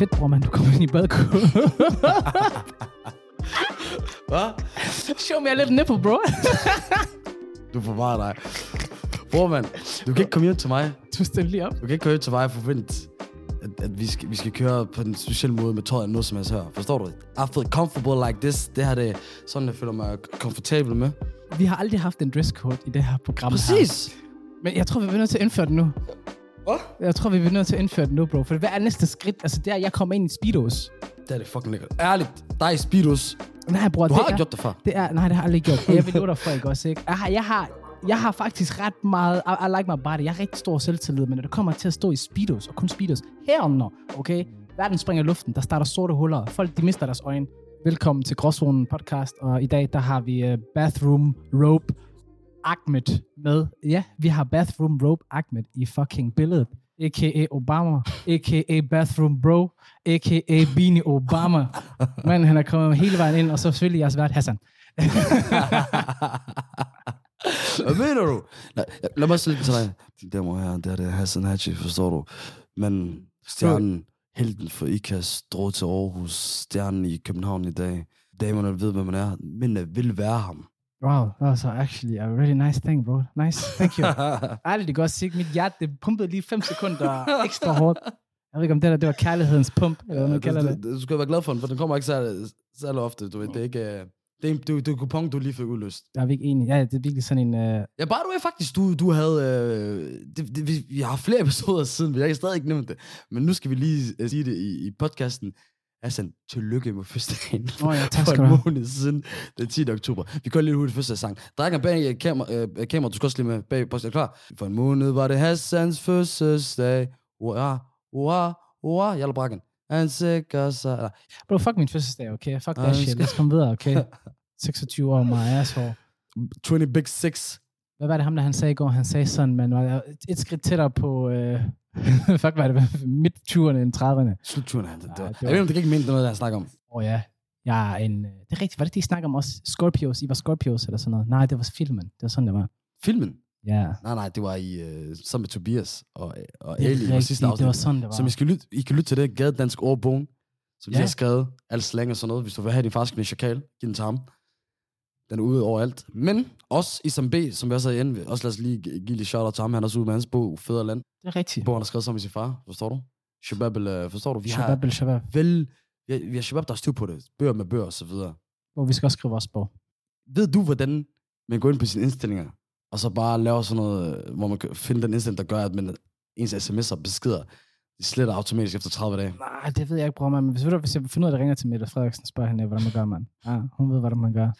Fedt, bror, man. Du kommer ind i badekåben. Hvad? Show me a little nipple, bro. Du får bare dig. Bror, mand, du kan ikke komme hjem til mig. du stiller lige op. Du kan ikke køre hjem til mig og forvente, at, at vi, skal, vi skal køre på en speciel måde med tøj eller noget som helst her. Forstår du? I feel comfortable like this. Det her det er sådan, jeg føler mig komfortabel med. Vi har aldrig haft en dresscode i det her program Præcis. Her. Men jeg tror, vi bliver nødt til at indføre det nu. Hvad? Jeg tror, vi bliver nødt til at indføre det nu, bro. For hvad er næste skridt? Altså, det er, at jeg kommer ind i Speedos. Det er det fucking lækkert. Ærligt, dig Speedos. Nej, bror, Du det har er, gjort det før. Det er, nej, det har jeg aldrig gjort. Jeg vil dig for, ikke også, ikke? Jeg har, jeg har, jeg har faktisk ret meget, I, I like my body, jeg har rigtig stor selvtillid, men når det kommer til at stå i speedos, og kun speedos, herunder, okay? Verden springer i luften, der starter sorte huller, folk de mister deres øjne. Velkommen til Gråzonen podcast, og i dag der har vi uh, Bathroom Rope Ahmed med. Ja, vi har Bathroom Rope Ahmed i fucking billedet. A.k.a. Obama, a.k.a. Bathroom Bro, a.k.a. Beanie Obama. Men han er kommet hele vejen ind, og så selvfølgelig jeres vært Hassan. Hvad mener du? Nej, lad mig sige til dig. De der må her, det er det Hassan Haji, forstår du? Men stjernen, helten for IKAS, drog til Aarhus, stjernen i København i dag. Damerne ved, hvem man er. Mændene vil være ham. Wow, that was actually a really nice thing, bro. Nice, thank you. Ærligt, det går sikkert. Mit hjerte, det pumpede lige 5 sekunder ekstra hårdt. Jeg ved ikke, om det der, det var kærlighedens pump, eller hvad man kalder det. Du skal være glad for den, for den kommer ikke særlig, særlig ofte. Du ved, det er ikke... øh, Det er, det det er kupon, du lige fik udløst. Jeg er ikke enige. Ja, det er virkelig sådan en... Uh... Ja, bare du er faktisk, du, du havde... Øh, det, det, vi, vi har flere episoder siden, vi har stadig ikke nævnt det. Men nu skal vi lige øh, sige det i, i podcasten. Hassan, tillykke med fødselsdagen. Åh ja, tak for en måned siden, den 10. oktober. Vi kører lidt hurtigt fødselsdagssang. Drækker bag øh, kamera, øh, kamera, du skal også lige med bag på. Er klar? For en måned var det Hassans fødselsdag. Hurra, hurra, hurra. Jalla brakken. Han sikrer sig... Bro, fuck min fødselsdag, okay? Fuck that shit. Lad os komme videre, okay? 26 år, my asshole. 20 Big Six. Hvad var det ham, der han sagde i går? Han sagde sådan, man var et skridt tættere på... Øh... fuck, hvad er det? Midt 20'erne end 30'erne. Slutturen, han. Det, Ej, var, det jeg var- ved, om det ikke minde noget, der snakker om. Åh oh, ja. Jeg er en... øh, Det er rigtigt. Var det det, I snakker om også? Scorpios. I var Scorpios eller sådan noget? Nej, det var filmen. Det var sådan, det var. Filmen? Ja. Nej, nej, det var i, øh, sammen med Tobias og, og Det Ali i rigtigt. sidste afsnit. Det var sådan, det var. Som I, skal lytte, I kan lytte til det, Gade Dansk Ordbogen, som ja. de Ja. har skrevet, alt slang og sådan noget. Hvis du vil have din fars knæ chakal, giv den til ham. Den er ude overalt. Men også Isam B, som også har inde, også lad os lige gi- give lidt shout-out til ham. Han er også ude med hans bog, Fæderland. Det er rigtigt. Hvor han har skrevet sammen med sin far, forstår du? Shabab, eller, forstår du? Vi har Shabab el Shabab. vel, vi har, vi har Shabab, der har styr på det. Bøger med bøger og så videre. Hvor vi skal også skrive vores bog. Ved du, hvordan man går ind på sine indstillinger, og så bare laver sådan noget, øh, hvor man kan finde den indstilling, der gør, at man, ens sms'er og beskeder, de sletter automatisk efter 30 dage. Nej, det ved jeg ikke, bror, man. Men hvis, du, hvis jeg finder ud af, at jeg ringer til Mette Frederiksen spørger hende, hvordan man gør, mand. Ja, hun ved, hvordan man gør.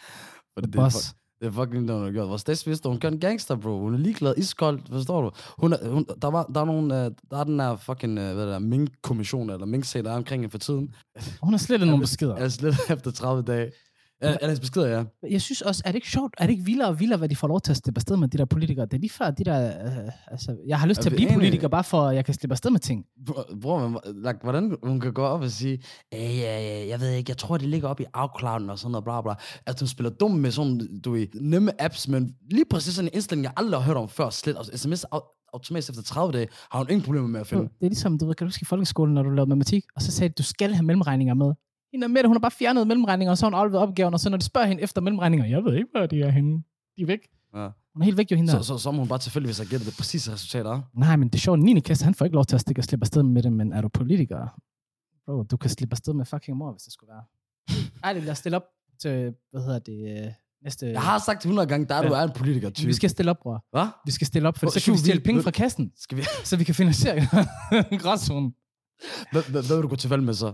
For det, det, er, fuck- det er fucking det, hun har gjort. Vores statsminister, hun gør en gangster, bro. Hun er ligeglad, iskold, forstår du? Hun er, hun, der, var, der, er nogen, øh, der er den her fucking, øh, hvad der, Mink-kommission, eller Mink-sag, der er omkring for tiden. Hun har slettet nogle beskeder. Er slet efter 30 dage. Er hendes beskeder, ja. Jeg synes også, er det ikke sjovt? Er det ikke vildere og vildere, hvad de får lov til at slippe afsted med, de der politikere? Det er lige før, de der... Øh, altså, jeg har lyst Er til at blive enige? politiker, bare for, at jeg kan slippe afsted med ting. Bror, men, like, hvordan hun kan gå op og sige, øh, ja, ja, jeg ved ikke, jeg tror, det ligger op i iCloud og sådan noget, bla bla. At hun spiller dum med sådan, du ved, nemme apps, men lige præcis sådan en indstilling, jeg aldrig har hørt om før, slet. Altså, sms au- automatisk efter 30 dage, har hun ingen problemer med at finde. Det er ligesom, du ved, kan du huske i folkeskolen, når du lavede matematik, og så sagde de, du skal have mellemregninger med. Hende med hun har bare fjernet mellemregninger, og så har hun afleveret opgaven, og så når de spørger hende efter mellemregninger, jeg ved ikke, hvad de er henne. De er væk. Ja. Hun er helt væk jo hende Så, der. så, så må hun bare tilfældigvis have gættet det præcise resultat af. Nej, men det er sjovt, 9. klasse, han får ikke lov til at stikke og slippe afsted med det, men er du politiker? Bro, du kan slippe afsted med fucking mor, hvis det skulle være. Ej, lad os stille op til, hvad hedder det, øh, næste... Jeg har sagt 100 gange, der er du Ja. er en politiker-type. Vi skal stille op, bror. Hvad? Vi skal stille op, for Hvor- så kan vi stjæle penge fra kassen, Skal vi... så vi kan finansiere hvad, hvad vil du gå til valg med så?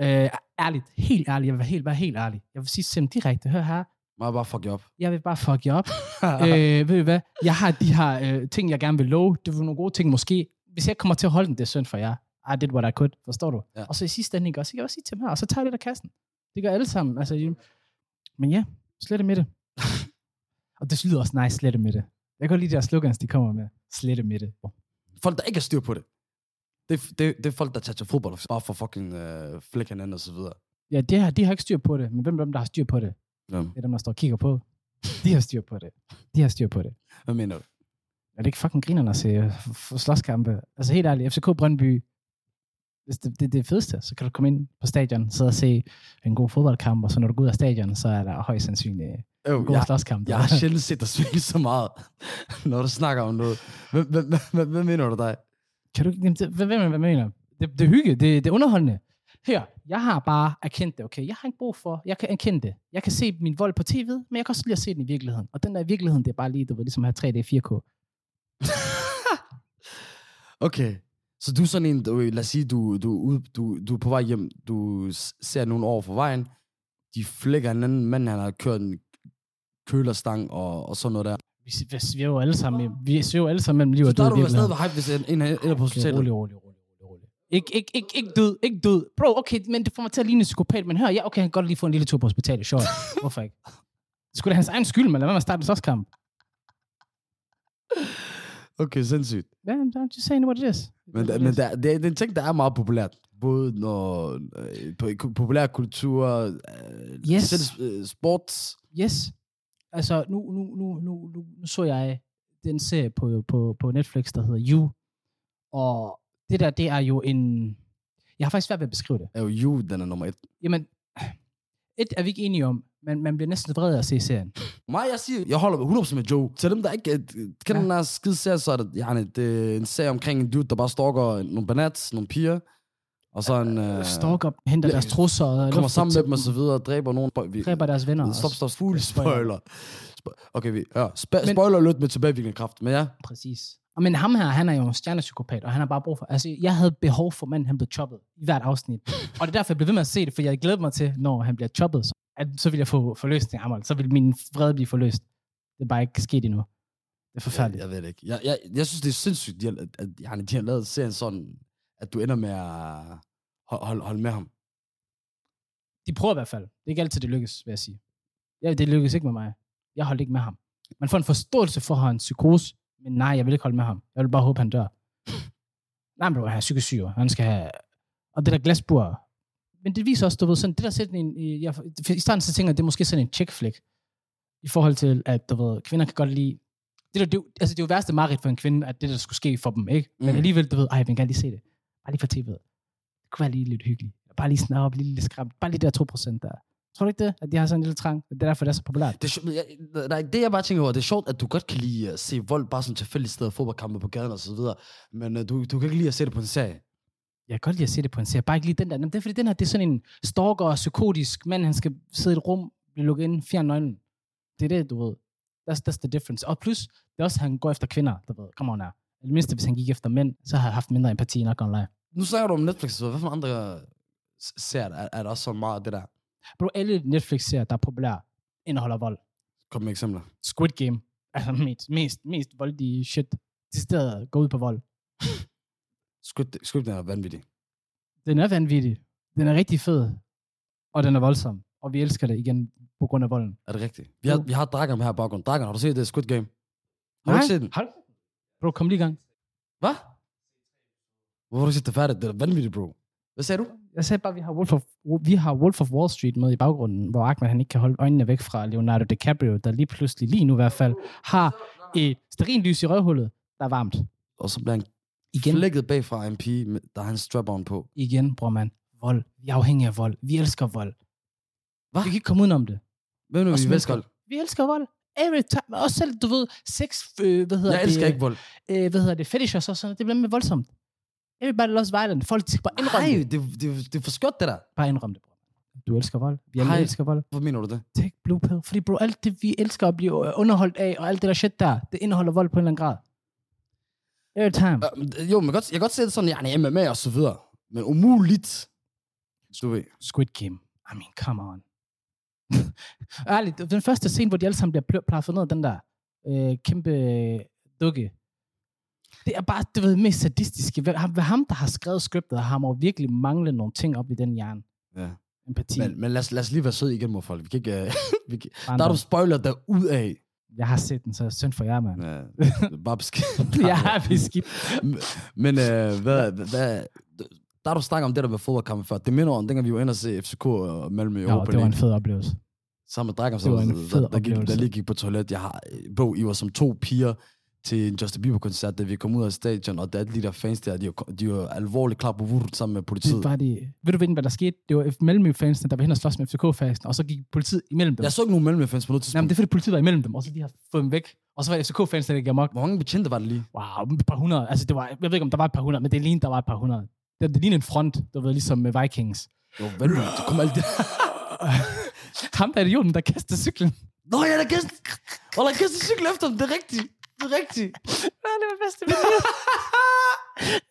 Øh, ærligt, helt ærligt, jeg vil være helt, være helt ærlig. Jeg vil sige dem direkte, hør her, Må jeg bare fuck jer op? jeg vil bare fuck jer op. øh, ved I hvad, jeg har de her øh, ting, jeg gerne vil love. Det var nogle gode ting måske. Hvis jeg kommer til at holde den, det er synd for jer. I did what I could, forstår du? Ja. Og så i sidste ende, ikke også, så kan jeg også sige til dem her, og så tager jeg lidt af kassen. Det gør alle sammen. Altså, men ja, slette med det. og det lyder også nice, slette med det. Jeg kan godt lide de her slogans, de kommer med. Slette med det. Folk, der ikke har styr på det. Det, det, det er folk, der tager til fodbold, bare for fucking øh, flæk hinanden og så videre. Ja, de har, de har ikke styr på det, men hvem er dem, der har styr på det? Hvem? Det er dem, der står og kigger på. De har styr på det. De har styr på det. Hvad mener du? Er det ikke fucking grinerne at se f- slåskampe? Altså helt ærligt, FCK Brøndby, Hvis det, det, det er fedeste, så kan du komme ind på stadion, sidde og se en god fodboldkamp, og så når du går ud af stadion, så er der højst sandsynligt Øh, en god jeg, slåskamp. jeg har sjældent set dig svinde så meget, når du snakker om noget. Hvad mener du dig? Kan du ikke... Hvad, hvad, hvad mener? Det, det er hygge, det, det er underholdende. Her, jeg har bare erkendt det, okay? Jeg har ikke brug for, jeg kan erkende det. Jeg kan se min vold på tv, men jeg kan også lige at se den i virkeligheden. Og den der i virkeligheden, det er bare lige, du ved, ligesom at have 3D 4K. Okay. Så du er sådan en, du, lad os sige, du, du, du, du er på vej hjem, du ser nogen over for vejen, de flækker en anden mand, han har kørt en kølerstang og, og sådan noget der. Vi, vi svæver jo alle sammen, vi svæver alle sammen mellem liv Så og død der i er du stadig ved hype, hvis en, en, en er på Okay, hospitalet. rolig, rolig, rolig, rolig, rolig. Ikke, ikke, ikke, ikke død, ikke død. Bro, okay, men det får mig til at ligne en psykopat, men hør, ja, okay, han kan godt lige få en lille tur på hospitalet, sure. Hvorfor ikke? Skulle det hans egen skyld, men lad være med at starte en slåskamp. Okay, sindssygt. Yeah, I'm just saying what it is. Men, der, men der, det, er- det er en ting, der er meget populært. Både når, øh, på, i ku- populær kultur, øh, Yes. selv øh, sports. Yes. Altså, nu, nu, nu, nu, nu, nu så jeg den serie på, på, på Netflix, der hedder You. Og det der, det er jo en... Jeg har faktisk svært ved at beskrive det. Er jo you, den er nummer et. Jamen, et er vi ikke enige om, men man bliver næsten vred af at se serien. Mig, jeg siger, jeg holder 100% med Joe. Til dem, der ikke øh, kender Ja. den her skide serie, så er det, ja, det er en serie omkring en dude, der bare stalker nogle banats, nogle piger. Og så en, øh, Stalker, henter deres trusser og kommer sammen med dem og så videre, og dræber nogen. Vi, dræber deres venner. Stop, stop, fuld Spoiler. spoiler. Spo- Okay, vi, ja, sp- spoiler lidt med tilbagevirkende kraft, men ja. Præcis. Og men ham her, han er jo en stjernepsykopat, og han har bare brug for... Altså, jeg havde behov for manden, han blev choppet i hvert afsnit. og det er derfor, jeg blev ved med at se det, for jeg glæder mig til, når han bliver choppet, så, at, så vil jeg få forløst det Amal. Så vil min vrede blive forløst. Det er bare ikke sket endnu. Det er forfærdeligt. Jeg, jeg ved det ikke. Jeg, jeg, jeg synes, det er sindssygt, at, at de har- de har lavet serien sådan, at du ender med at holde, hold, holde med ham. De prøver i hvert fald. Det er ikke altid, det lykkes, vil jeg sige. Ja, det lykkes ikke med mig. Jeg holdt ikke med ham. Man får en forståelse for, at han har en psykose, men nej, jeg vil ikke holde med ham. Jeg vil bare håbe, han dør. nej, men han er psykisk syg, han skal have... Og det der glasbur. Men det viser også, du ved, sådan, det der sætter en... Jeg, I starten så tænker jeg, det er måske sådan en chick flick. I forhold til, at du ved, kvinder kan godt lide... Det, der, det, altså, det er jo værste mareridt for en kvinde, at det der skulle ske for dem, ikke? Men Mm. alligevel, du ved, ej, jeg vil gerne lige se det. Bare lige for tv'et. Det kunne være lige lidt hyggeligt. Bare lige snart op, lige lidt skræmt. Bare lige der 2% der. Tror du ikke det? At de har sådan en lille trang? Det er derfor, det er så populært. Det, er, sjovt, jeg, der, det jeg bare tænker over, det er sjovt, at du godt kan lide at se vold bare som tilfældige steder, fodboldkampe på gaden og så videre. Men uh, du, du kan ikke lide at se det på en serie. Jeg kan godt lide at se det på en serie. Bare ikke lige den der. Jamen, Det er fordi, den her, det er sådan en stalker, psykotisk mand, han skal sidde i et rum, blive lukket ind, fjerne nøglen. Det er det, du ved. That's, that's the difference. Og plus, det er også, han går efter kvinder, du ved. Come on her. Det mindste, hvis han gik efter mænd, så har jeg haft mindre empati, nok online. Nu snakker du om Netflix, så hvad for andre s- serier er, er der også så meget af det der? Bro, alle Netflix-serier, der er populære, indeholder vold. Kom med eksempler. Squid Game er den mest, mest, mest voldige shit. De steder går ud på vold. Squid, Squid den er vanvittig. Den er vanvittig. Den er rigtig fed. Og den er voldsom. Og vi elsker det igen på grund af volden. Er det rigtigt? Vi har, vi har Dragon her i baggrunden. Dragon, har du set det? Squid Game? Har du ikke set den? Hold. Bro, kom lige i gang. Hvad? Hvorfor har du set det færdigt? Det er vanvittigt, bro. Hvad sagde du? Jeg sagde bare, at vi har Wolf of, vi har Wolf of Wall Street med i baggrunden, hvor Ahmed han ikke kan holde øjnene væk fra Leonardo DiCaprio, der lige pludselig, lige nu i hvert fald, har et sterinlys i røvhullet, der er varmt. Og så bliver han Igen, flækket bagfra af en pige, med- der har en strap-on på. igen, bror man. Vold. Vi er afhængige af vold. Vi elsker vold. Hvad? Vi kan ikke komme udenom det. Hvem nu, Os vi elsker? Vi elsker vold. Every time. Også selv, du ved, sex, øh, hvad hedder Jeg det? elsker ikke vold. øh, hvad hedder det, fetishes og sådan noget, det bliver med voldsomt. Everybody loves violent. Folk skal bare indrømme Nej, det. det, det, det er for skørt, det der. Bare indrømme det, bro. Du elsker vold. Vi alle Hej. elsker vold. Hvor mener du det? Take blue pill. Fordi bro, alt det, vi elsker at blive øh, underholdt af, og alt det der shit der, det indeholder vold på en eller anden grad. Every time. Uh, jo, men godt, jeg kan godt se det sådan, ja, MMA og så videre. Men umuligt. Du ved. Squid Game. I mean, come on. Ærligt, den første scene, hvor de alle sammen bliver plaffet ned den der øh, kæmpe øh, dukke. Det er bare, det ved, mest sadistiske. Hvad, ham, der har skrevet scriptet, har må virkelig mangle nogle ting op i den hjerne. Ja. Empati. Men, men lad, os, lad os lige være søde igen mod folk. Vi kan ikke, uh, vi kan, der er du spoiler der ud af. Jeg har set den, så synd for jer, mand. Ja, bare beskidt. har beskidt. Men uh, hvad, hvad, der er du snakket om det der med fodboldkampe før. Det minder om, dengang vi var inde og se FCK og Malmø i Europa det var en fed oplevelse. Sammen med en der, der, der, gik, der lige gik på toilet. Jeg har, bro, I var som to piger, til en Justin Bieber-koncert, da vi kom ud af stadion, og der er de der fans der, de var, de var alvorligt klar på vurt sammen med politiet. Det var de, ved du hvad der skete? Det var Malmø-fansene, der var hen og slås med FCK-fansene, og så gik politiet imellem dem. Jeg så ikke nogen Malmø-fans på noget Nej, tidspunkt. men det er fordi politiet var imellem dem, og så de har fået dem væk. Og så var det FCK-fansene, der gik amok. Hvor mange betjente var det lige? Wow, et par hundrede. Altså, det var, jeg ved ikke, om der var et par hundrede, men det lignede, der var et par hundrede. Det, det lignede en front, du ved, ligesom med Vikings. Det var vanvittigt. Det kom alt det. Ham der er idioten, der kastede cyklen. Nå, jeg der kastet, og der kastet cykel efter dem. Det er rigtigt. Det er rigtigt. Ja, det var bedste mit liv.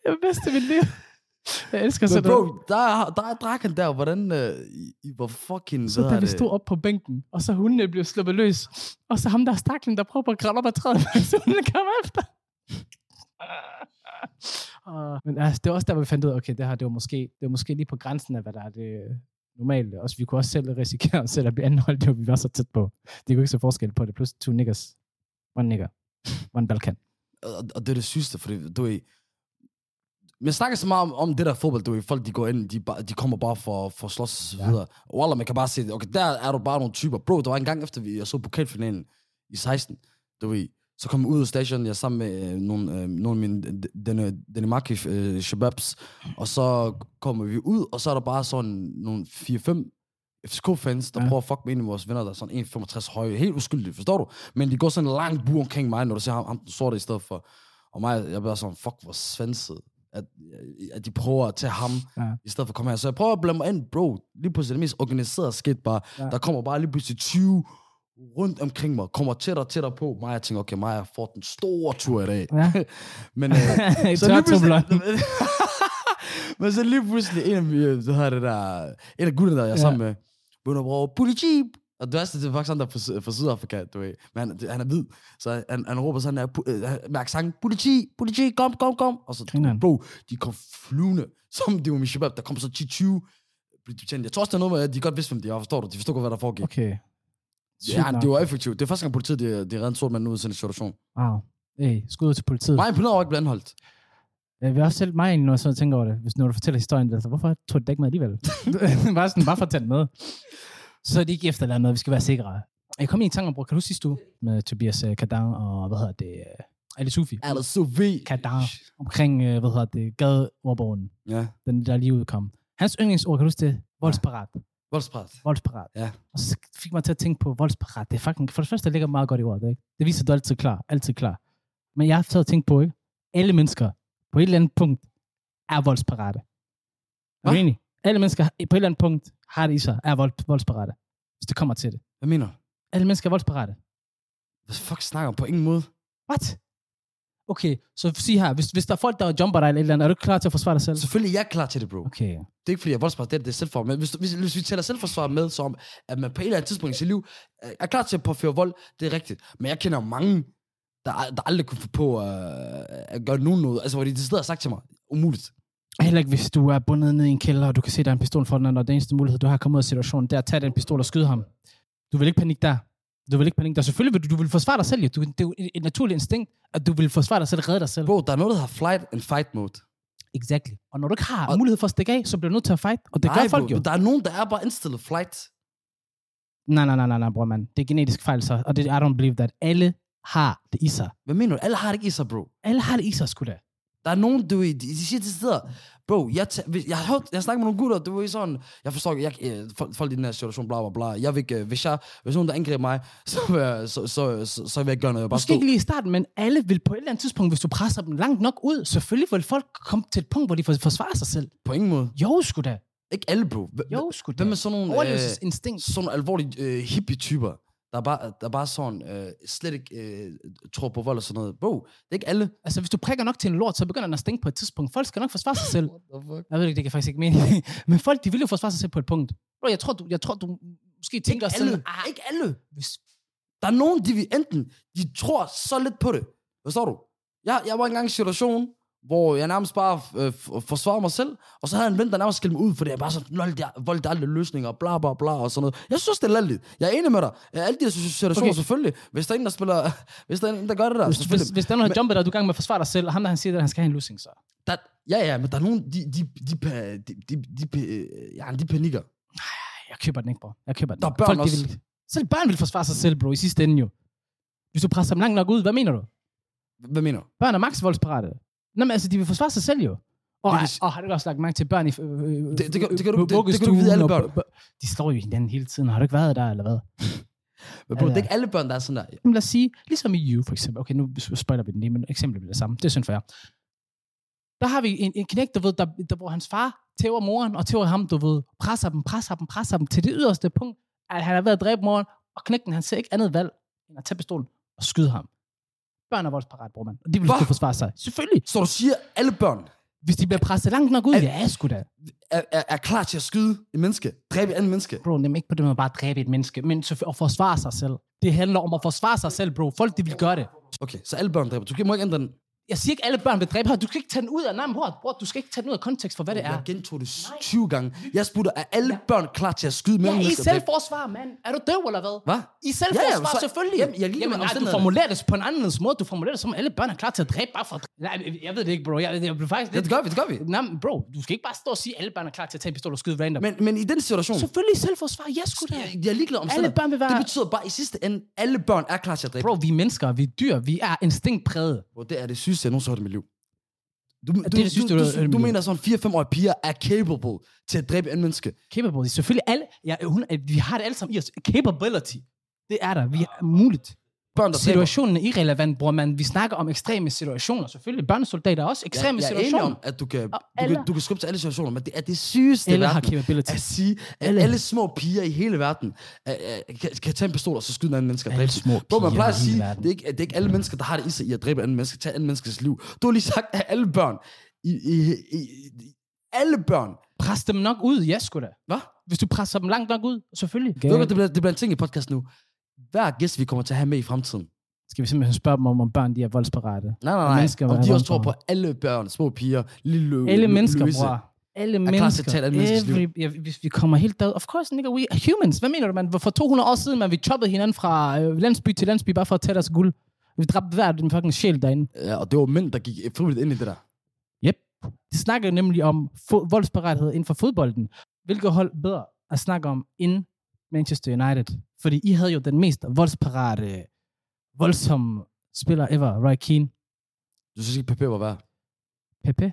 det var bedste mit liv. Jeg elsker sådan bro, noget. der er, der er drakken der, hvordan uh, I, var fucking... Så hvad da vi stod op på bænken, og så hundene blev sluppet løs, og så ham der staklen, der prøver at kravle op ad træet, så hundene kom efter. Uh, men altså, det var også der, vi fandt ud af, okay, det her, det var måske, det var måske lige på grænsen af, hvad der er det normale. Også, vi kunne også selv risikere os selv at blive anholdt, det var vi var så tæt på. Det kunne ikke se forskel på det. Plus two niggas. One nigger. One Balkan. og, og det er det sygeste, fordi du er... Men jeg snakker så meget om, om det der fodbold, du ved, folk de går ind, de, de kommer bare for, for slås og så Ja. videre. Og Wallah, man kan bare se, okay, der er du bare nogle typer. Bro, der var en gang efter, vi, jeg så pokalfinalen i 16, du ved, så kom jeg ud af stationen, jeg sammen med øh, nogle, øh, nogle af mine den, Danimarki øh, shababs, og så kommer vi ud, og så er der bare sådan nogle 4-5 FCK-fans, der Ja. prøver at fuck med en af vores venner, der er sådan 1,65 høje. Helt uskyldigt, forstår du? Men de går sådan en lang bur omkring mig, når du ser ham, ham den sorte i stedet for. Og mig, jeg bliver sådan, fuck, hvor svanset. At, at de prøver at tage ham, Ja. i stedet for at komme her. Så jeg prøver at blande mig ind, bro. Lige pludselig det mest organiserede skidt bare. Ja. Der kommer bare lige pludselig 20 rundt omkring mig, kommer tættere og tættere på mig. Jeg tænker, okay, jeg får den store tur i dag. Ja. Men, øh, så lige pludselig, men så lige pludselig, en af, mine, det her, det der, en af gutterne, der jeg er Ja. sammen med, begynder at bruge politi. Og det værste, det er faktisk han, der er fra, Sy- fra Sydafrika, du ved. Men han, han er hvid, så han, han råber sådan her, øh, med accent, politi, politi, kom, kom, kom. Og så, Grineren. bro, de kom flyvende, som det var min shabab. Der kom så 10-20 politibetjente. Jeg tror også, der er noget med, at de godt vidste, hvem de var, forstår du? De forstod godt, hvad der foregik. Okay. Ja, det var effektivt. Det er første gang, politiet de, de redde en sort mand ud af sådan en situation. Wow. Hey, skud ud til politiet. Mig imponeret over ikke blive anholdt. Jeg vil også selv mig egentlig, når jeg så tænker over det, hvis når du fortæller historien, altså, hvorfor tog du det ikke med alligevel? bare sådan, bare for at tage den med. Så er det ikke efterladet noget, vi skal være sikre. Jeg kom i en tanke om, bror, kan du sidste uge med Tobias uh, Kadan og, hvad hedder det, uh, Ali Sufi, det så ved? Kadan, omkring, uh, hvad hedder det, gadeordbogen, Ja. den der lige udkom. Hans yndlingsord, kan du huske det? Voldsparat. Voldspræt. Voldsparat. Ja. Og så fik mig til at tænke på voldsparat. Det er fucking, for det første, det ligger meget godt i ordet, ikke? Det viser, du altid klar. Altid klar. Men jeg har taget tænkt på, ikke? Alle mennesker på et eller andet punkt er voldsparate. Er du enig? Alle mennesker på et eller andet punkt har det i sig, er vold, voldsparate. Hvis det kommer til det. Hvad mener du? Alle mennesker er voldsparate. Hvad fuck snakker du på ingen måde? What? Okay, så sig her, hvis, hvis der er folk, der jumper dig eller et eller andet, er du klar til at forsvare dig selv? Selvfølgelig er jeg klar til det, bro. Okay. Det er ikke, fordi jeg er voldspræt, det er det er selvfor. Men hvis, hvis, hvis vi tæller selvforsvar med, som at man på et eller andet tidspunkt i sit liv øh, er klar til at påføre vold, det er rigtigt. Men jeg kender mange, der, der aldrig kunne få på øh, at gøre nogen noget. Altså, hvor de stedet har sagt til mig, umuligt. Heller ikke, hvis du er bundet ned i en kælder, og du kan se, der er en pistol for den, og den eneste mulighed, du har kommet ud af situationen, det er at tage den pistol og skyde ham. Du vil ikke panik der. Du vil ikke panik der. Selvfølgelig vil du, du vil forsvare dig selv. Jo. Du, det er jo et, naturligt instinkt, at du vil forsvare dig selv og redde dig selv. Bro, der er noget, der har flight and fight mode. Exactly. Og når du ikke har Og- mulighed for at stikke af, så bliver du nødt til at fight. Og det Nej, gør folk bro, jo. Der er nogen, der er bare indstillet flight. Nej, nej, nej, nej, nej, bror, man. Det er genetisk fejl, så. Og det, I don't believe that. Alle har det i sig. Hvad mener du? Alle har det ikke i sig, bro. Alle har det i sig, sgu da. Der er nogen, du de, de siger til steder, bro, jeg, jeg, har hørt, jeg snakker med nogle gutter, du ved sådan, jeg forstår ikke, jeg, øh, folk, i den her situation, bla bla bla, jeg vil ikke, øh, hvis jeg, hvis nogen der angriber mig, så, vil jeg- så, så, så, så vil jeg ikke gøre noget, jeg bare Måske stå. ikke lige i starten, men alle vil på et eller andet tidspunkt, hvis du presser dem langt nok ud, selvfølgelig vil folk komme til et punkt, hvor de får forsvare sig selv. På ingen måde. Jo, sgu da. Ikke alle, bro. Jo, sgu da. Hvem er sådan nogle, øh, sådan nogle alvorlige øh, hippie-typer, der er bare, der er bare sådan, øh, slet ikke øh, tror på vold og sådan noget. Bro, det er ikke alle. Altså, hvis du prikker nok til en lort, så begynder den at stinke på et tidspunkt. Folk skal nok forsvare sig selv. What the fuck? Jeg ved ikke, det kan faktisk ikke mening. Men folk, de vil jo forsvare sig selv på et punkt. Bro, jeg tror, du, jeg tror, du måske tænker Ikke alle. sådan... Ah, ikke alle. Hvis, Der er nogen, de vil enten, de tror så lidt på det. Forstår du? Jeg, jeg var engang i en situation, hvor jeg nærmest bare øh, forsvarede mig selv, og så havde en ven, der nærmest skældte mig ud, fordi jeg bare så lol, det vold, der er løsninger, bla bla bla, og sådan noget. Jeg synes, det er lalligt. Jeg er enig med dig. Alle de der situationer, okay. selvfølgelig. Hvis der er en, der spiller, hvis der er en, der gør det der, hvis, hvis, hvis der er nogen, der jumper dig, du er gang med at forsvare dig selv, og ham der, han siger, at han skal have en løsning, så. Der, ja, ja, men der er nogen, de, de, de, de, de, de, de, øh, ja, de panikker. Jeg køber den ikke, bro. Jeg køber den. Der er børn Folk, også. Vil, selv børn vil forsvare sig selv, bro, i sidste ende jo. Hvis du presser dem langt nok ud, hvad mener du? Hvad mener du? Børn er max voldsparate. Nå, men altså, de vil forsvare sig selv jo. Og, Det s- og har du også lagt mærke til børn i øh, øh, Det- det kan- det kan du- øh, det- det kan du vide, alle børn. og De slår jo hinanden hele tiden. Har du ikke været der, eller hvad? Men bro, det er ikke alle børn, der er sådan der. Jamen, lad os sige, ligesom i You for eksempel. Okay, nu spoiler vi den lige, men eksemplet bliver det samme. Det er sådan fair. Der har vi en, en knæk, du ved, der, der, hvor hans far tæver moren og tæver ham, du ved, presser dem, presser dem, presser dem til det yderste punkt, at han er ved at dræbe moren, og knækken, han ser ikke andet valg, end at tage pistolen og skyde ham. Børn er voldsparat, bror man. Og de vil Hvad? skulle forsvare sig. Selvfølgelig. Så du siger, alle børn Hvis de bliver presset langt nok ud, Al- ja, sgu da. er, er, er klar til at skyde et menneske, dræbe et andet menneske. Bro, det er ikke på den måde bare at dræbe et menneske, men at forsvare sig selv. Det handler om at forsvare sig selv, bro. Folk, de vil gøre det. Okay, så alle børn dræber. Du må ikke ændre den. Jeg siger ikke, alle børn vil dræbe her. Du skal ikke tage den ud af navnet, bror. bror. Du skal ikke tage den ud af kontekst for, hvad det er. Jeg gentog det 20 gange. Jeg spurgte, er alle børn klar til at skyde mellem Ja, I selvforsvar, mand. Er du døv, eller hvad? Hvad? I selvforsvar, Ja, ja, så- selvfølgelig. Jamen, jeg med Jamen nej, du formulerer det på en anden måde. Du formulerer det som, at alle børn er klar til at dræbe bare for... Nej, jeg ved det ikke, bro. Jeg, jeg blev faktisk Ja, det gør vi, det gør vi. Nej, men bro, du skal ikke bare stå og sige, at alle børn er klar til at tage en pistol og skyde random. Men, Men, men i den situation, selvfølgelig selvforsvar. Ja, sgu da. jeg, jeg er ligeglad om Alle børn vil være- Det betyder bare i sidste ende, alle børn er klar til at dræbe. Bro, vi er mennesker, vi er dyr, vi er instinktpræget. Bro, det er det sygeste, jeg nogensinde har hørt i mit liv. Du, du, det sygeste, du, du du, du, mener sådan 4-5-årige piger er capable til at dræbe en menneske. Capable. Selvfølgelig alle... Ja, hun, vi har det alle sammen i os. Capability. Det er der. Vi er muligt. Børn, der. Situationen er irrelevant, bror man. Vi snakker om ekstreme situationer. Selvfølgelig. Børnesoldater er også ekstreme jeg, jeg er enig situationer. om, at du kan, du, alle- kan, du kan skubbe til alle situationer, men det er det sygeste Alle har capability. at sige, at Alle. alle, små piger i hele verden uh, uh, kan, kan tage en pistol og så skyde en anden menneske og dræbe små dem. Bro, man piger plejer at sige, det er, ikke, det er ikke alle mennesker, der har det i sig i at dræbe en anden menneske, tage en anden menneskes liv. Du har lige sagt, at alle børn, i, i, i, i, alle børn, Pres dem nok ud, ja sgu da. hvad? Hvis du presser dem langt nok ud, selvfølgelig. Okay. Ved du, det bliver, det bliver en ting i podcast nu. Hver gæst, vi kommer til at have med i fremtiden. Skal vi simpelthen spørge dem om, om børn de er voldsparate? Nej, nej, Og nej. mennesker Om de også tror på alle børn, små piger, lille Alle mennesker, Louise. bror. Alle klar til at mennesker. andet menneskes liv. Every, ja, hvis vi kommer helt derud. Of course, nigga, we are humans. Hvad mener du, man? For 200 år siden, man, vi choppede hinanden fra øh, landsby til landsby, bare for at tage deres guld. Vi dræbte hver den fucking sjæl derinde. Ja, og det var mænd, der gik frivilligt ind i det der. Yep. De snakker nemlig om voldsparathed inden for fodbolden. Hvilket hold bedre at snakke om end Manchester United? Fordi I havde jo den mest voldsparate, voldsomme spiller ever, Roy Keane. Du synes ikke, Pepe var værd? Pepe?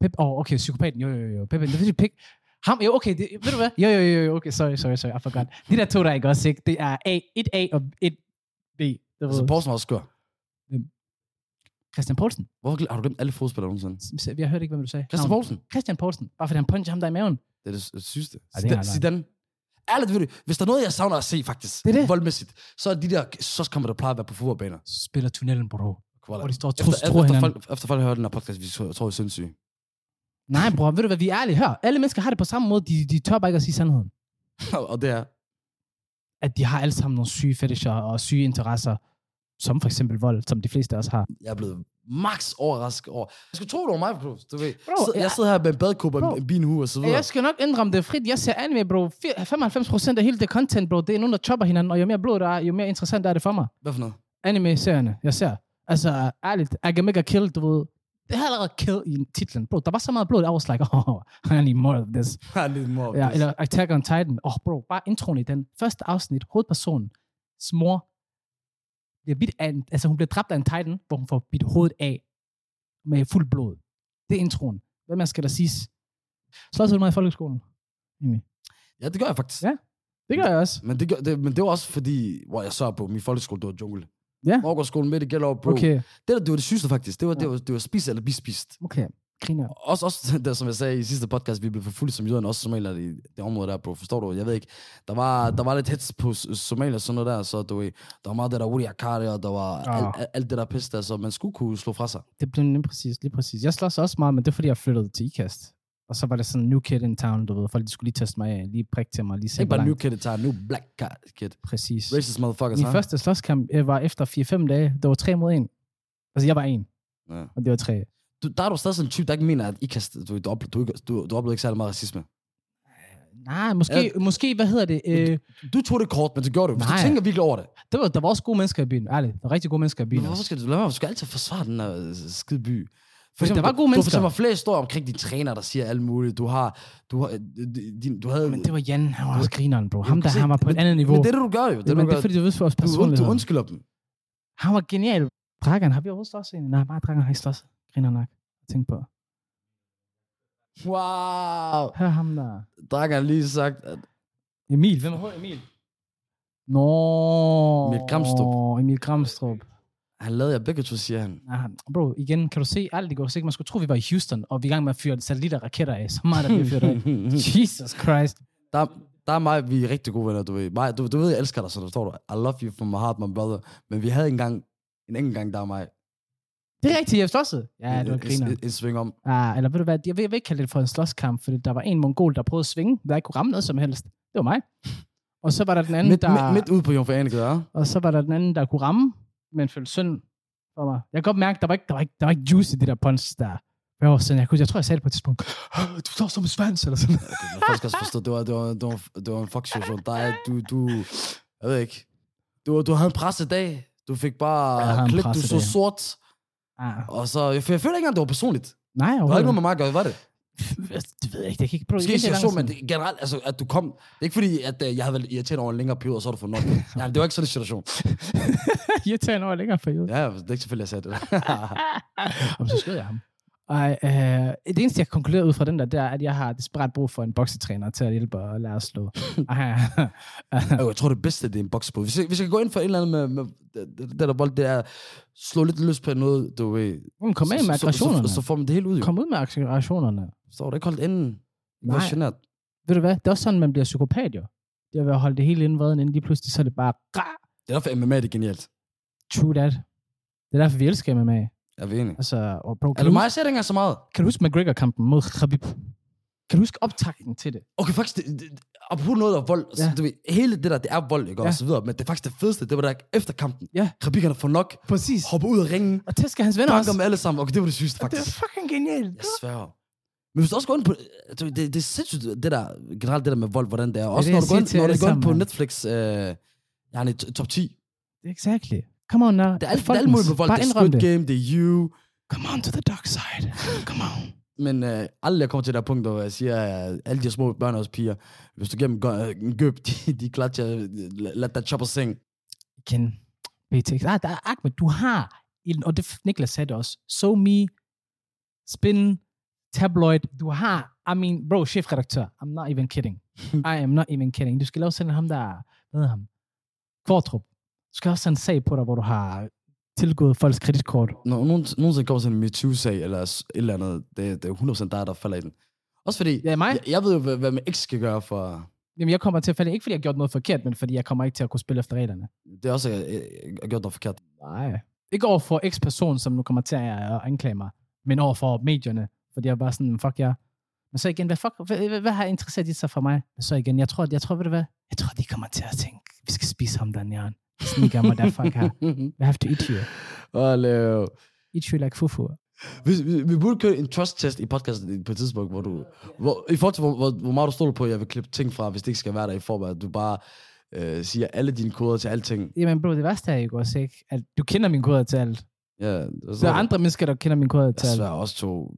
Pepe? Åh, oh, okay, psykopaten. Jo, jo, jo. Pepe, det er fordi Pik. Ham, jo, okay, det, ved du hvad? Jo, jo, jo, jo, okay, sorry, sorry, sorry, I forgot. De der to, der er ikke også, ikke? Det er A, 1A og 1B. Det Altså, Poulsen var også skør. Christian Poulsen. Hvorfor har du glemt alle fodspillere nogensinde? Jeg hørte ikke, hvad du sagde. Christian. Poulsen. Christian Poulsen. Bare fordi han puncher ham der i maven. Det er det, sygeste. Er Zidane. Ærligt, ved du, hvis der er noget, jeg savner at se, faktisk, Det er det. voldmæssigt, så er de der så kommer der plejer at være på fodboldbaner. Spiller tunnelen, bro. Hvor de står og Efter, tror, efter, efter, hinanden. folk, efter folk hørt den her podcast, vi tror, tror, jeg er sindssyge. Nej, bror, ved du hvad, vi er ærlige. Hør, alle mennesker har det på samme måde. De, de tør bare ikke at sige sandheden. og det er, At de har alle sammen nogle syge fetischer og syge interesser. Som for eksempel vold, som de fleste af os har. jeg er blevet max overrasket over. Jeg skulle tro, det var mig, bro. Du ved, Bro, jeg jeg- sidder her med en Bro. og en binhue og så videre. Jeg skal nok indrømme det frit. Jeg ser anime, bro. Fir- 95% af hele det content, bro, det er nogen, der chopper hinanden. Og jo mere blod der er, jo mere interessant er det for mig. Hvad for noget? Anime-serierne, jeg ser. Altså, ærligt, Agamega Kill, du ved. Det har allerede kill i titlen. Bro, der var så meget blod, I was like, oh, I need more of this. Ja, lidt more. Ja, eller Attack on Titan. Åh, oh, bro, bare introen i den første afsnit. Hovedpersonen, mor, bliver bidt af en, altså hun bliver dræbt af en Titan, hvor hun får bidt hovedet af med fuld blod. Det er introen. Hvad mere skal der siges? Så også meget i folkeskolen. Egentlig. Ja, det gør jeg faktisk. Ja. Det gør jeg også. Men det, gør, det, men det var også fordi, hvor jeg så på min folkeskole, det var jungle. Ja. Morgenskolen midt i Gellerup, bro. Okay, Det, der, det var det sygeste faktisk. Det var, Ja. det var, det var spis eller bispist. okay. Griner. Også, også der, som jeg sagde i sidste podcast, vi blev forfulgt som jøderne, også somalier i det område der, bro. Forstår du? Jeg ved ikke. Der var, der var lidt hets på s- Somalia og sådan noget der, så du ved, der var meget det der Uri Akari, og der var Ah. alt, alt, alt det der pis der, så man skulle kunne slå fra sig. Det blev lige præcis, lige præcis. Jeg slås også meget, men det er fordi, jeg flyttede til IKAST. Og så var det sådan new kid in town, du ved. Folk de skulle lige teste mig af, lige prikke til mig, lige se, Ikke bare new kid, det tager new black kid. Præcis. Racist motherfuckers, Min huh? første slåskamp var efter 4-5 dage. Det var 3 mod 1. Altså, jeg var en, Ja. og det var 3. Du, der er du stadig sådan en type, der ikke mener, at I kan, du, du, du, du, du oplever ikke særlig meget racisme. Nej, måske, ja. måske hvad hedder det? Øh, Du tog det kort, men det gjorde du. Nej. du tænker virkelig over det. det var, der var også gode mennesker i byen, ærligt. Der var rigtig gode mennesker i byen Men hvorfor skal du lade være? Du skal altid forsvare den her øh, skide by. For der var gode du, du mennesker. fortæller mig flere historier omkring de træner, der siger alt muligt. Du har, du har, øh, din, du havde... Men det var Jan, han var også grineren, bro. Ham der, se, han var på et men- andet niveau. Men det er det, du gør jo. Det, er men du, det er fordi, du ved for du, und, du personlighed. undskylder dem. Han var genial. Dragan, har vi overhovedet egentlig? Nej, bare Dragan har ikke. Griner nok. Tænk på. Wow. Hør ham der. Dragan har lige sagt, at Emil. Hvem er Emil? Nå. Emil Gramstrup. Emil Gramstrup. han lavede jer begge to, siger han. Ja, bro, igen, kan du se alt i går? Så man skulle tro, vi var i Houston, og vi er i gang med at fyre satellitter og raketter af. Så meget, der bliver fyret af. Jesus Christ. der, der er mig, vi er rigtig gode venner, du ved. Mig, du, du ved, jeg elsker dig, så du forstår du. I love you from my heart, my brother. Men vi havde engang, en enkelt gang, der var mig. Det er rigtigt, jeg slåsede. Ja, det var griner. en, en sving om. Ah, eller ved du hvad, jeg vil, jeg vil ikke kalde det for en slåskamp, fordi der var en mongol, der prøvede at svinge, der ikke kunne ramme noget som helst. Det var mig. Og så var der den anden, Midt, der... midt, midt ude på Jomfru ja? Og så var der den anden, der kunne ramme, men følte synd for mig. Jeg kan godt mærke, der var ikke, der var ikke, der var ikke juice i det der punch der. Jeg, var sådan, jeg, kunne, jeg tror, jeg sagde det på et tidspunkt. "Ah, Du står som en svans, eller sådan. Okay, folk skal også forstå, det var, det var, det var, det var en fuck situation. Der er, du, du, jeg ved ikke. Du, du havde en pressedag. Du fik bare klik, du så sort. Ah, Og så, jeg, jeg føler ikke engang, det var personligt. nej, Det var ikke noget med mig at gøre, var det? Det ved jeg ikke. Det kan ikke prøve. Måske situation, men det, generelt, altså, at du kom... Det er ikke fordi, at uh, jeg havde været irriteret over en længere periode, og så har du fået nok. Nej, det var ikke sådan en situation. Irriterende over en længere periode. Ja, det er ikke selvfølgelig, jeg sagde det. Og så skød jeg ham. Og øh, det eneste, jeg kan konkludere ud fra den der, det er, at jeg har desperat brug for en boksetræner til at hjælpe og lære at slå. Jeg tror, det bedste, det er en boksbåd. Hvis, jeg- hvis jeg kan gå ind for et eller andet med, med det, det der bold, det er slå lidt løs på noget, du ved. Jamen, kom med med så, så, aggressionerne. så, så, får man det helt ud, jo. Kom ud med aggressionerne. Så var det ikke holdt inden. Nej. genert. Ved du hvad? Det er også sådan, man bliver psykopat, jo. Det er ved at holde det hele inden vreden, inden lige pludselig, så er det bare... Det er derfor, MMA det er genialt. True that. Det er derfor, vi elsker MMA. Jeg er enig. Altså, og bro, kan, du mig? ikke engang så meget. kan du huske McGregor-kampen mod Khabib? Kan du huske optakten til det? Okay, faktisk, det, det, apropos noget af vold, ja. Ja. så, du ved, hele det der, det er vold, ikke, og Ja. så videre, men det er faktisk det fedeste, det var der efter kampen. Ja. Khabib får nok, Præcis. hopper ud af ringen, Og tæsker hans venner også. dem alle sammen, okay, det var det sygeste, Det er faktisk. fucking genialt. Jeg sværger. Men hvis du også går ind på, ved, det, det er sindssygt, det der, generelt det der med vold, hvordan det er. Også det, når du går ind, når du går ind på Netflix, øh, i top 10. Exactly. Come on now. Det er alt, det er alt muligt vold. Bare Det er Squid det. Game, det er You. Come on to the dark side. Come on. Men øh, aldrig jeg kommer til det punkt, hvor jeg siger, at alle de små børn og piger, hvis du giver dem en gøb, de, de klatcher, let that chopper sing. Igen. BTX. Ah, der er Ahmed, du har, og det Niklas sagde det også, So Me, Spin, Tabloid, du har, I mean, bro, chefredaktør, I'm not even kidding. I am not even kidding. Du skal lave sådan ham der, hvad ham? Kvartrup. Skal også have en sag på dig, hvor du har tilgået folks kreditkort. Når nogen, nogensinde kommer sådan en MeToo-sag, eller et eller andet, det, det er 100% dig, der falder i den. Også fordi, Ja, mig? jeg, jeg ved jo, hvad, hvad man ikke skal gøre for... Jamen, jeg kommer til at falde, ikke fordi jeg har gjort noget forkert, men fordi jeg kommer ikke til at kunne spille efter reglerne. Det er også, jeg, jeg, jeg har gjort noget forkert. Nej. Ikke over for eks-person, som nu kommer til at anklage mig, men over for medierne, fordi jeg bare sådan, fuck jer. Men så igen, hvad, fuck, hvad, hvad, hvad har interesseret de sig for mig? Men så igen, jeg tror, jeg tror, ved du hvad? Jeg tror, de kommer til at tænke, vi skal spise ham, den jern. Sneaker mig der, fuck her. We have to eat you. Leo. Eat you like fufu. Vi, vi, vi burde køre en trust-test i podcasten på et tidspunkt, hvor du... Hvor, I forhold til, hvor, hvor, hvor meget du stoler på, at jeg vil klippe ting fra, hvis det ikke skal være der i form af, at du bare øh, siger alle dine koder til alting. Jamen bro, det værste er ikke også, ikke? At du kender min koder til alt. Ja, og så, Der er andre mennesker, der kender min koder til Jeg alt. svær også to.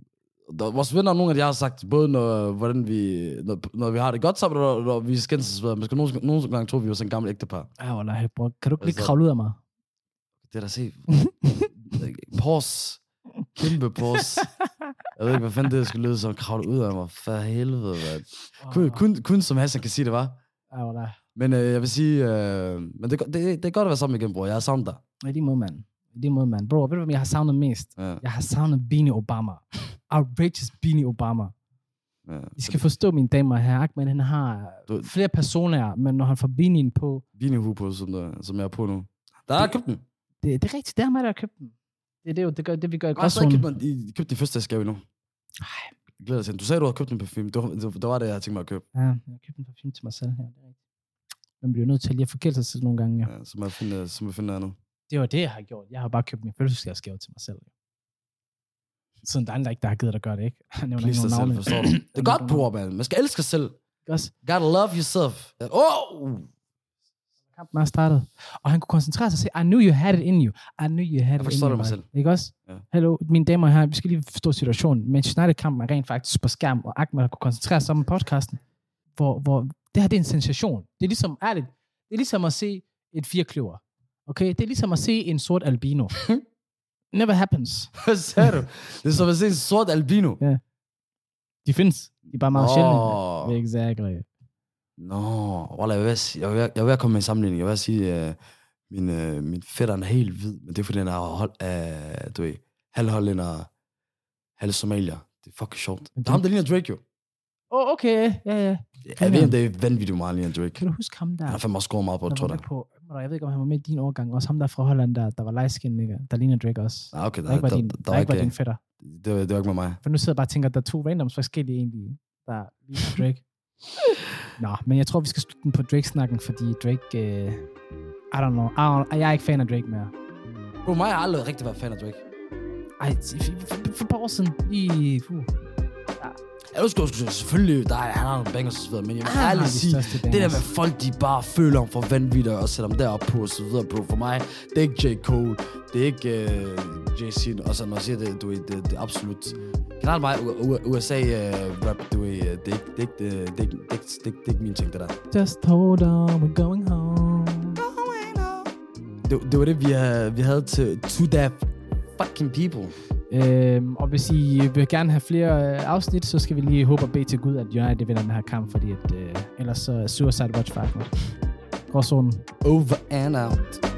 Der, vores venner, nogle af de har sagt, både når, hvordan vi, når, når vi har det godt sammen, og når, når vi skændes og så videre. Skal nogle, nogle gange tro, vi var sådan en gammel ægtepar. Ja, wallah, bro. Kan du ikke lige Altså- kravle ud af mig? Det er da se. Pors. Kæmpe pors. Jeg ved ikke, hvad fanden det skulle lyde som kravle ud af mig. For helvede, mand. Kun, kun, kun som Hassan kan sige det, var. Ja, wallah. Men øh, jeg vil sige, øh, men det, er det, det er godt at være sammen igen, bror. Jeg har savnet dig. I lige måde, mand. Lige måde, mand. Bro, ved du, hvem jeg har savnet mest? Ja, Jeg har savnet Beanie Obama. Outrageous Beanie Obama. ja. I skal forstå, mine damer og herrer, men han har Du- flere personer, men når han får Beanien på, Beanie på, som, der, som jeg er på nu. Der er købt den. det, det er rigtigt, det er mig, der har købt den. Det er det, jo, det, gør, det vi gør i Jeg har købt købte den første skave nu. Jeg glæder sig. Du sagde, du havde købt en parfume. Det var, det var- det det, jeg havde tænkt mig at købe. Ja, jeg har købt en parfume til mig selv her. Det er. Man bliver nødt til lige at forkæle sig selv nogle gange. Ja. Ja, så må jeg finde, så må jeg finde andet. Det var det, jeg har gjort. Jeg har bare købt min fødselsdagsgave til mig selv. Sådan der er andre ikke, der har givet at gøre det, ikke? Jeg Please dig ikke selv, nogen forstår du? Det er godt, bror, man. Man skal elske sig selv. Også? Gotta love yourself. Oh! kampen er startet. Og han kunne koncentrere sig og sige, I knew you had it in you. I knew you had Jeg it in you. mig right? selv. Ikke også? Ja. Hallo, mine damer og herrer, vi skal lige forstå situationen. Manchester United-kampen er rent faktisk på skærm, og Ahmed kunne koncentrere sig om podcasten, hvor, hvor det her det er en sensation. Det er ligesom, ærligt, det er ligesom at se et firkløver. Okay? Det er ligesom at se en sort albino. Never happens. Hvad sagde du? Det er som at se en sort albino. De findes. De er bare meget Åh. sjældne. Exactly. Nå, jeg vil, jeg vil, jeg vil, jeg vil komme med en sammenligning. Jeg vil sige, uh, min, uh, min fætter er helt hvid, men det er fordi, han er hold, uh, du ved, halvhollænder, halv somalier. Det er fucking sjovt. Det er ham, der ligner Drake jo. Åh, oh, okay. Ja, ja. Jeg ved, om det er vanvittigt meget ligner Drake. Kan du huske ham der? Han har fandme scoret meget på, der tror jeg. med på, jeg ved ikke, om han var med i din årgang. Også ham der fra Holland, der, der var light nigga. Der ligner Drake også. Ah, okay, Der, der, ikke var der, din, der, der, var ikke var din fætter. det, var, det var ikke med mig. For nu sidder jeg bare og tænker, at der er to randoms forskellige egentlig, der ligner Drake. Nå, men jeg tror, vi skal slutte den på Drake-snakken, fordi Drake... Uh, I don't know. I don't, jeg er ikke fan af Drake mere. Bro, mig har aldrig rigtig været fan af Drake. Ej, for, for, for et par år siden, lige... Uh, Sgu selvfølgelig, der er, han har nogle bangers og så videre, men jeg vil han har ærligt de sige, det der med folk, de bare føler om for vanvittigt og sætter dem derop på og så videre, bro. For mig, det er ikke J. Cole, det er ikke uh, Jay-Z, og så når jeg siger det, du ved, det, det er absolut... Generelt mig, U- U- USA uh, rap, du ved, øh, det er ikke, det er ikke, det er ikke, det er ikke, det er ikke, er min ting, det der. Just hold on, we're going home. Det, det var det, vi, havde, vi havde til To That Fucking People. Øhm, og hvis I vil gerne have flere øh, afsnit, så skal vi lige håbe og bede til Gud, at United vinder den her kamp, fordi at, øh, ellers så er Suicide Watch faktisk. Gråzonen. Over and out.